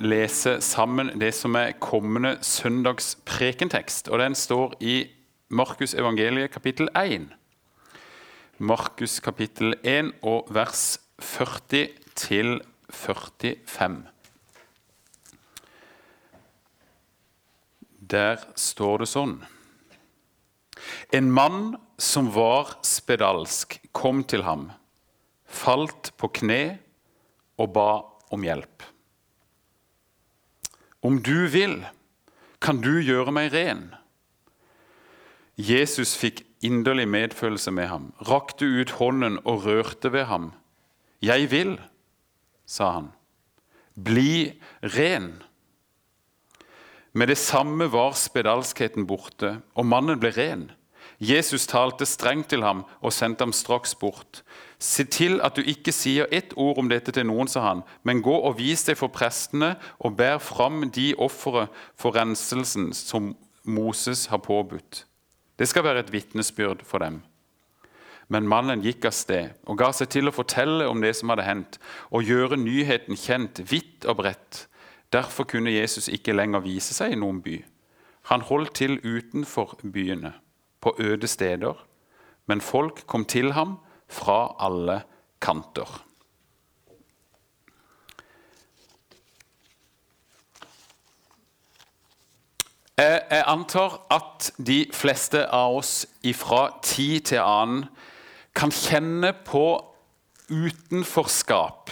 lese sammen det som er kommende søndags prekentekst. Og den står i Markus evangeliet kapittel 1. Markus kapittel 1 og vers 40 til 45. Der står det sånn En mann som var spedalsk, kom til ham, falt på kne og ba om hjelp. Om du vil, kan du gjøre meg ren. Jesus fikk inderlig medfølelse med ham, rakte ut hånden og rørte ved ham. Jeg vil, sa han. Bli ren. Med det samme var spedalskheten borte, og mannen ble ren. Jesus talte strengt til ham og sendte ham straks bort. Se til at du ikke sier ett ord om dette til noen, sa han, men gå og vis deg for prestene og bær fram de ofre for renselsen som Moses har påbudt. Det skal være et vitnesbyrd for dem. Men mannen gikk av sted og ga seg til å fortelle om det som hadde hendt, og gjøre nyheten kjent vidt og bredt. Derfor kunne Jesus ikke lenger vise seg i noen by. Han holdt til utenfor byene, på øde steder, men folk kom til ham fra alle kanter. Jeg antar at de fleste av oss fra tid til annen kan kjenne på utenforskap.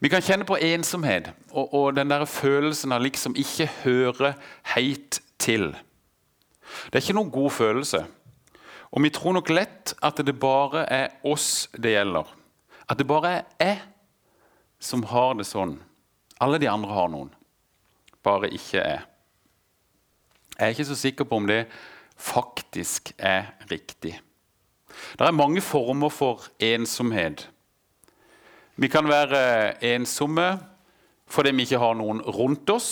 Vi kan kjenne på ensomhet og, og den der følelsen av liksom ikke høre helt til. Det er ikke noen god følelse. Og vi tror nok lett at det bare er oss det gjelder. At det bare er jeg som har det sånn. Alle de andre har noen, bare ikke jeg. Jeg er ikke så sikker på om det faktisk er riktig. Det er mange former for ensomhet. Vi kan være ensomme fordi vi ikke har noen rundt oss.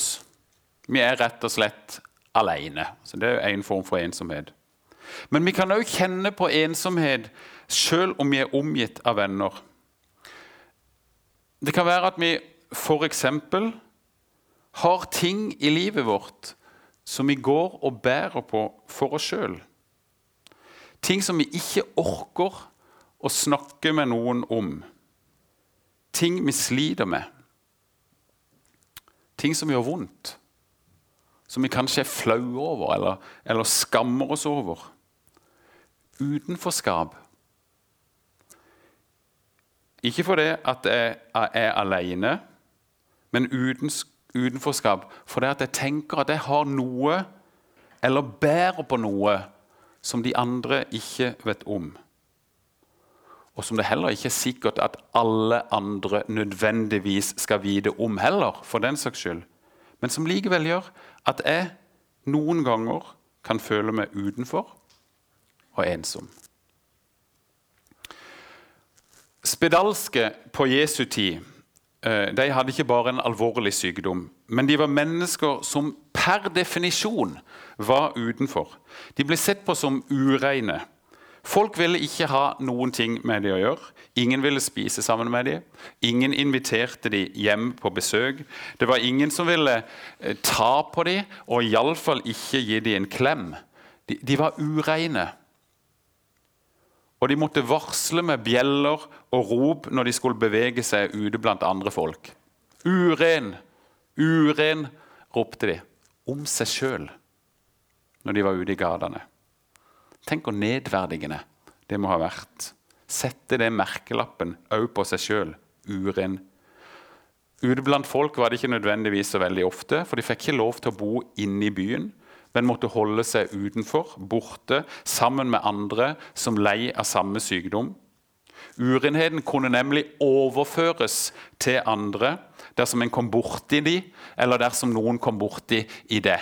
Vi er rett og slett alene. Så det er en form for ensomhet. Men vi kan òg kjenne på ensomhet sjøl om vi er omgitt av venner. Det kan være at vi f.eks. har ting i livet vårt som vi går og bærer på for oss sjøl. Ting som vi ikke orker å snakke med noen om. Ting vi sliter med. Ting som gjør vondt. Som vi kanskje er flaue over eller, eller skammer oss over utenforskap. Ikke fordi at jeg er alene, men uten, utenforskap fordi at jeg tenker at jeg har noe, eller bærer på noe, som de andre ikke vet om. Og som det heller ikke er sikkert at alle andre nødvendigvis skal vite om heller, for den saks skyld. Men som likevel gjør at jeg noen ganger kan føle meg utenfor og ensom. Spedalske på Jesu tid eh, de hadde ikke bare en alvorlig sykdom, men de var mennesker som per definisjon var utenfor. De ble sett på som ureine. Folk ville ikke ha noen ting med dem å gjøre. Ingen ville spise sammen med dem. Ingen inviterte dem hjem på besøk. Det var ingen som ville eh, ta på dem, og iallfall ikke gi dem en klem. De, de var ureine. Og de måtte varsle med bjeller og rop når de skulle bevege seg ute blant andre folk. Uren, uren, ropte de om seg sjøl når de var ute i gatene. Tenk hvor nedverdigende det må ha vært. Sette det merkelappen òg på seg sjøl. Uren. Ute blant folk var det ikke nødvendigvis så veldig ofte, for de fikk ikke lov til å bo inne i byen men måtte holde seg utenfor, borte, sammen med andre som lei av samme sykdom. Urenheten kunne nemlig overføres til andre dersom en kom borti de, eller dersom noen kom borti i det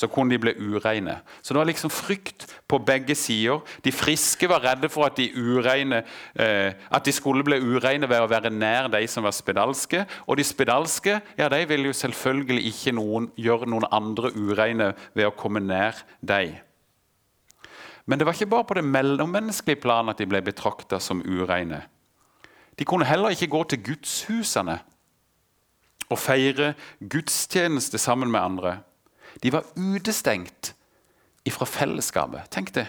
så kunne de bli ureine. Så det var liksom frykt på begge sider. De friske var redde for at de, ureine, eh, at de skulle bli ureine ved å være nær de som var spedalske. Og de spedalske ja, de ville jo selvfølgelig ikke noen, gjøre noen andre ureine ved å komme nær dem. Men det var ikke bare på det mellommenneskelige plan at de ble betrakta som ureine. De kunne heller ikke gå til gudshusene og feire gudstjeneste sammen med andre. De var utestengt ifra fellesskapet. Tenk det.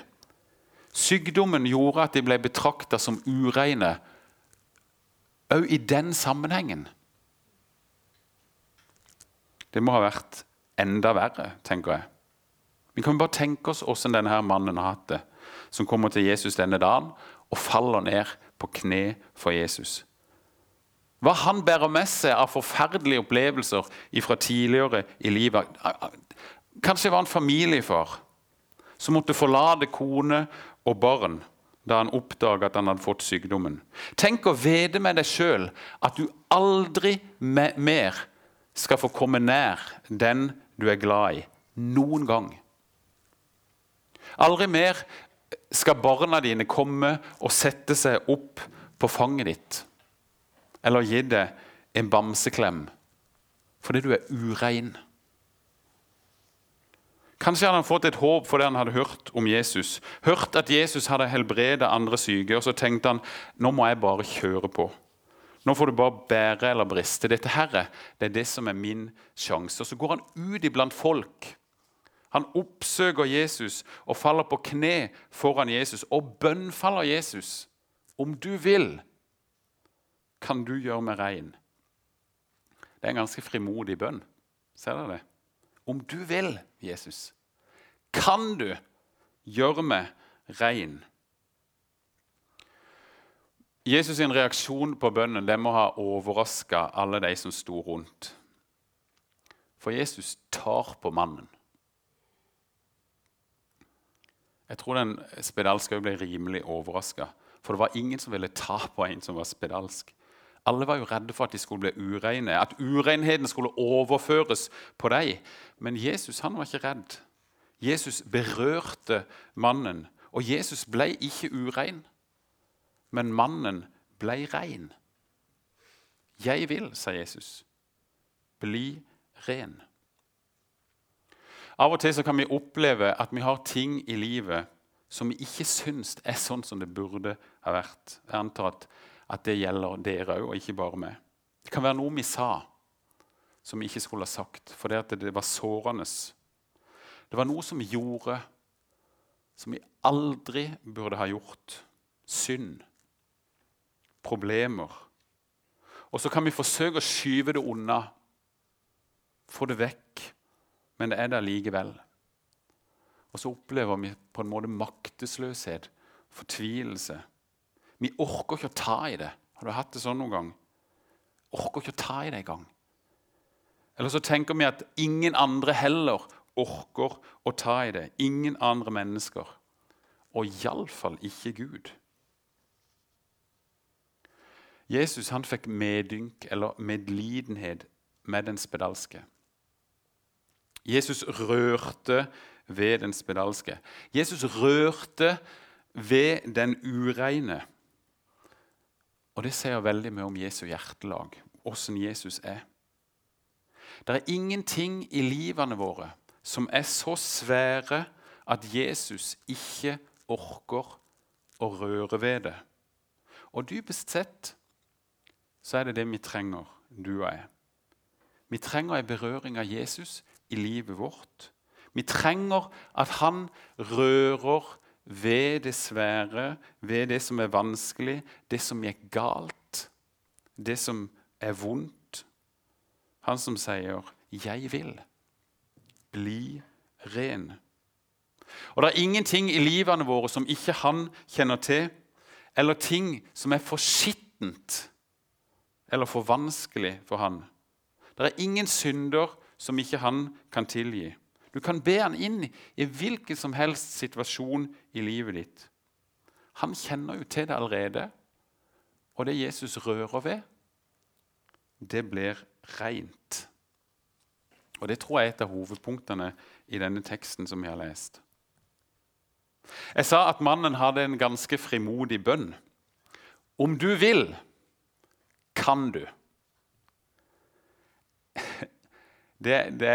Sykdommen gjorde at de ble betrakta som ureine òg i den sammenhengen. Det må ha vært enda verre, tenker jeg. Vi kan bare tenke oss hvordan denne her mannen har hatt det, som kommer til Jesus denne dagen og faller ned på kne for Jesus. Hva han bærer med seg av forferdelige opplevelser fra tidligere i livet. Kanskje var han familiefar som måtte forlate kone og barn da han oppdaga at han hadde fått sykdommen. Tenk å vite med deg sjøl at du aldri mer skal få komme nær den du er glad i. Noen gang. Aldri mer skal barna dine komme og sette seg opp på fanget ditt. Eller gi deg en bamseklem fordi du er urein. Kanskje hadde han fått et håp fordi han hadde hørt om Jesus. Hørt at Jesus hadde helbredet andre syke, og så tenkte han nå må jeg bare kjøre på. Nå får du bare bære eller briste. Dette her, det er det som er min sjanse. Og Så går han ut iblant folk. Han oppsøker Jesus og faller på kne foran Jesus og bønnfaller Jesus. Om du vil, kan du gjøre meg rein. Det er en ganske frimodig bønn. Ser dere det? Om du vil, Jesus, kan du gjøre meg rein. Jesus' sin reaksjon på bønnen det må ha overraska alle de som sto rundt. For Jesus tar på mannen. Jeg tror den spedalske ble rimelig overraska. For det var ingen som ville ta på en som var spedalsk. Alle var jo redde for at de skulle bli ureine, at urenheten skulle overføres på dem. Men Jesus han var ikke redd. Jesus berørte mannen, og Jesus ble ikke urein, men mannen ble rein. 'Jeg vil', sa Jesus, 'bli ren'. Av og til kan vi oppleve at vi har ting i livet som vi ikke syns er sånn som det burde ha vært. Jeg antar at at det gjelder dere òg, og ikke bare meg. Det kan være noe vi sa som vi ikke skulle ha sagt, fordi det var sårende. Det var noe som vi gjorde som vi aldri burde ha gjort. Synd. Problemer. Og så kan vi forsøke å skyve det unna, få det vekk, men det er der likevel. Og så opplever vi på en måte maktesløshet, fortvilelse vi orker ikke å ta i det. Har du hatt det sånn noen gang? Orker ikke å ta i det engang. Eller så tenker vi at ingen andre heller orker å ta i det. Ingen andre mennesker. Og iallfall ikke Gud. Jesus han fikk medynk eller medlidenhet med den spedalske. Jesus rørte ved den spedalske. Jesus rørte ved den ureine. Og det sier veldig mye om Jesu hjertelag, åssen Jesus er. Det er ingenting i livene våre som er så svære at Jesus ikke orker å røre ved det. Og dypest sett så er det det vi trenger, du og jeg. Vi trenger en berøring av Jesus i livet vårt. Vi trenger at han rører ved det svære, ved det som er vanskelig, det som gikk galt, det som er vondt. Han som sier 'Jeg vil'. Bli ren. Og Det er ingenting i livene våre som ikke han kjenner til, eller ting som er for skittent eller for vanskelig for han. Det er ingen synder som ikke han kan tilgi. Du kan be han inn i hvilken som helst situasjon i livet ditt. Han kjenner jo til det allerede. Og det Jesus rører ved, det blir rent. Og Det tror jeg er et av hovedpunktene i denne teksten som vi har lest. Jeg sa at mannen hadde en ganske frimodig bønn. Om du vil, kan du. Det, det,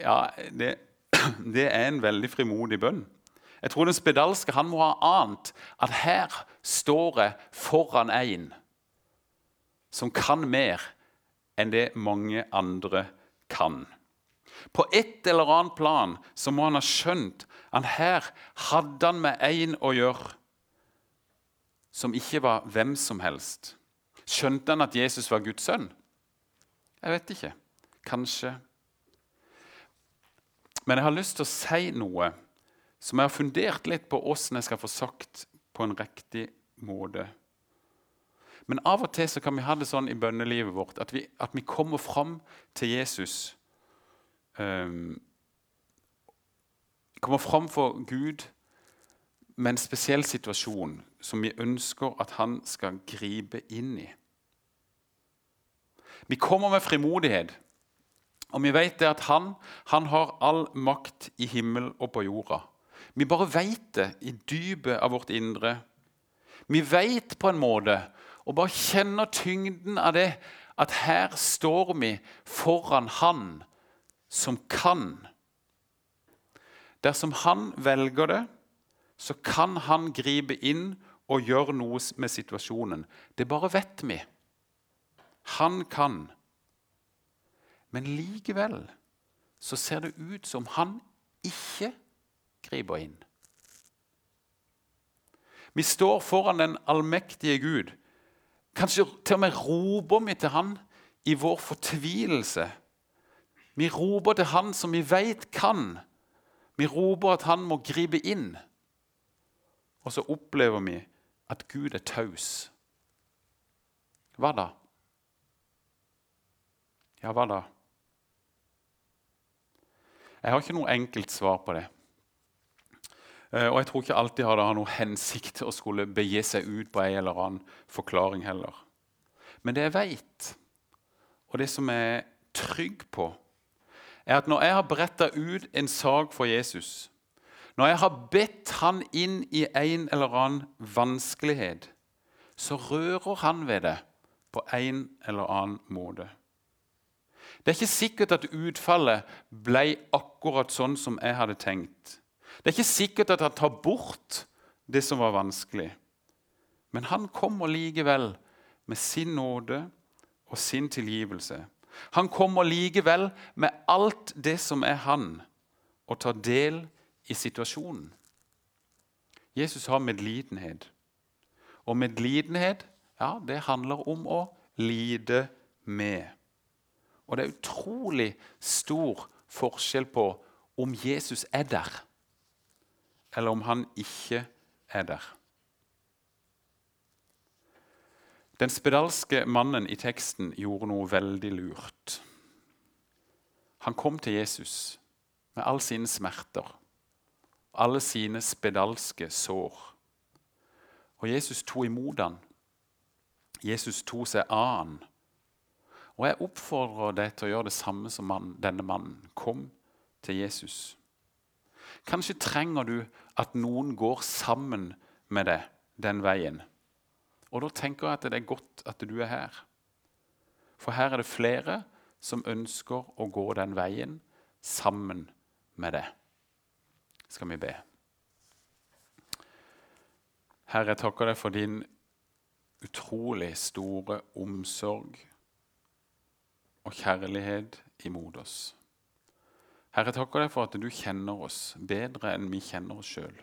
ja, det det er en veldig frimodig bønn. Jeg tror den spedalske han må ha ant at her står jeg foran en som kan mer enn det mange andre kan. På et eller annet plan så må han ha skjønt at her hadde han med en å gjøre som ikke var hvem som helst. Skjønte han at Jesus var Guds sønn? Jeg vet ikke. Kanskje. Men jeg har lyst til å si noe som jeg har fundert litt på åssen jeg skal få sagt på en riktig måte. Men av og til så kan vi ha det sånn i bønnelivet vårt at vi, at vi kommer fram til Jesus. Um, kommer fram for Gud med en spesiell situasjon som vi ønsker at han skal gripe inn i. Vi kommer med frimodighet, og vi vet det at han, han har all makt i himmel og på jorda. Vi bare vet det i dypet av vårt indre. Vi vet på en måte, og bare kjenner tyngden av det, at her står vi foran Han som kan. Dersom Han velger det, så kan Han gripe inn og gjøre noe med situasjonen. Det bare vet vi. Han kan. Men likevel så ser det ut som han ikke griper inn. Vi står foran den allmektige Gud. Kanskje til og med roper vi til han i vår fortvilelse. Vi roper til han som vi vet kan. Vi roper at han må gripe inn. Og så opplever vi at Gud er taus. Hva da? Ja, hva da? Jeg har ikke noe enkelt svar på det. Eh, og jeg tror ikke alltid har det har noen hensikt å skulle begi seg ut på en eller annen forklaring heller. Men det jeg veit, og det som jeg er trygg på, er at når jeg har bretta ut en sak for Jesus, når jeg har bedt han inn i en eller annen vanskelighet, så rører han ved det på en eller annen måte. Det er ikke sikkert at utfallet ble akkurat sånn som jeg hadde tenkt. Det er ikke sikkert at han tar bort det som var vanskelig. Men han kommer likevel med sin nåde og sin tilgivelse. Han kommer likevel med alt det som er han, og tar del i situasjonen. Jesus har medlidenhet. Og medlidenhet ja, det handler om å lide med. Og det er utrolig stor forskjell på om Jesus er der, eller om han ikke er der. Den spedalske mannen i teksten gjorde noe veldig lurt. Han kom til Jesus med alle sine smerter, alle sine spedalske sår. Og Jesus tok imot han. Jesus tok seg av han og jeg oppfordrer deg til å gjøre det samme som man, denne mannen. Kom til Jesus. Kanskje trenger du at noen går sammen med deg den veien. Og da tenker jeg at det er godt at du er her. For her er det flere som ønsker å gå den veien sammen med deg. Skal vi be. Herre, jeg takker deg for din utrolig store omsorg og kjærlighet imot oss. Herre, takker deg for at du kjenner oss bedre enn vi kjenner oss sjøl.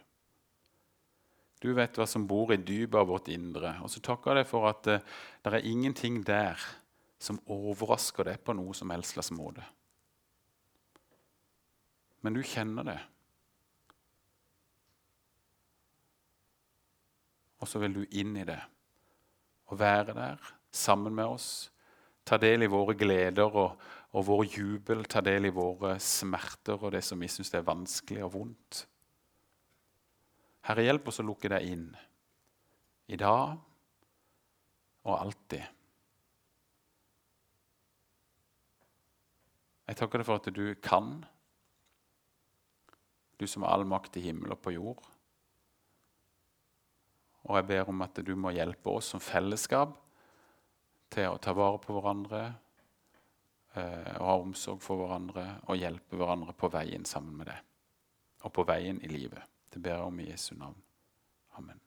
Du vet hva som bor i dypet av vårt indre. Og så takker jeg deg for at det, eh, det er ingenting der som overrasker deg på noe som helst slags måte. Men du kjenner det. Og så vil du inn i det og være der sammen med oss ta del i våre gleder og, og vår jubel, ta del i våre smerter og det som vi syns er vanskelig og vondt. Herre, hjelp oss å lukke deg inn i dag og alltid. Jeg takker deg for at du kan, du som har all makt i himmel og på jord. Og jeg ber om at du må hjelpe oss som fellesskap til å ta vare på hverandre eh, og ha omsorg for hverandre og hjelpe hverandre på veien sammen med det. Og på veien i livet. Det ber jeg om i Jesu navn. Amen.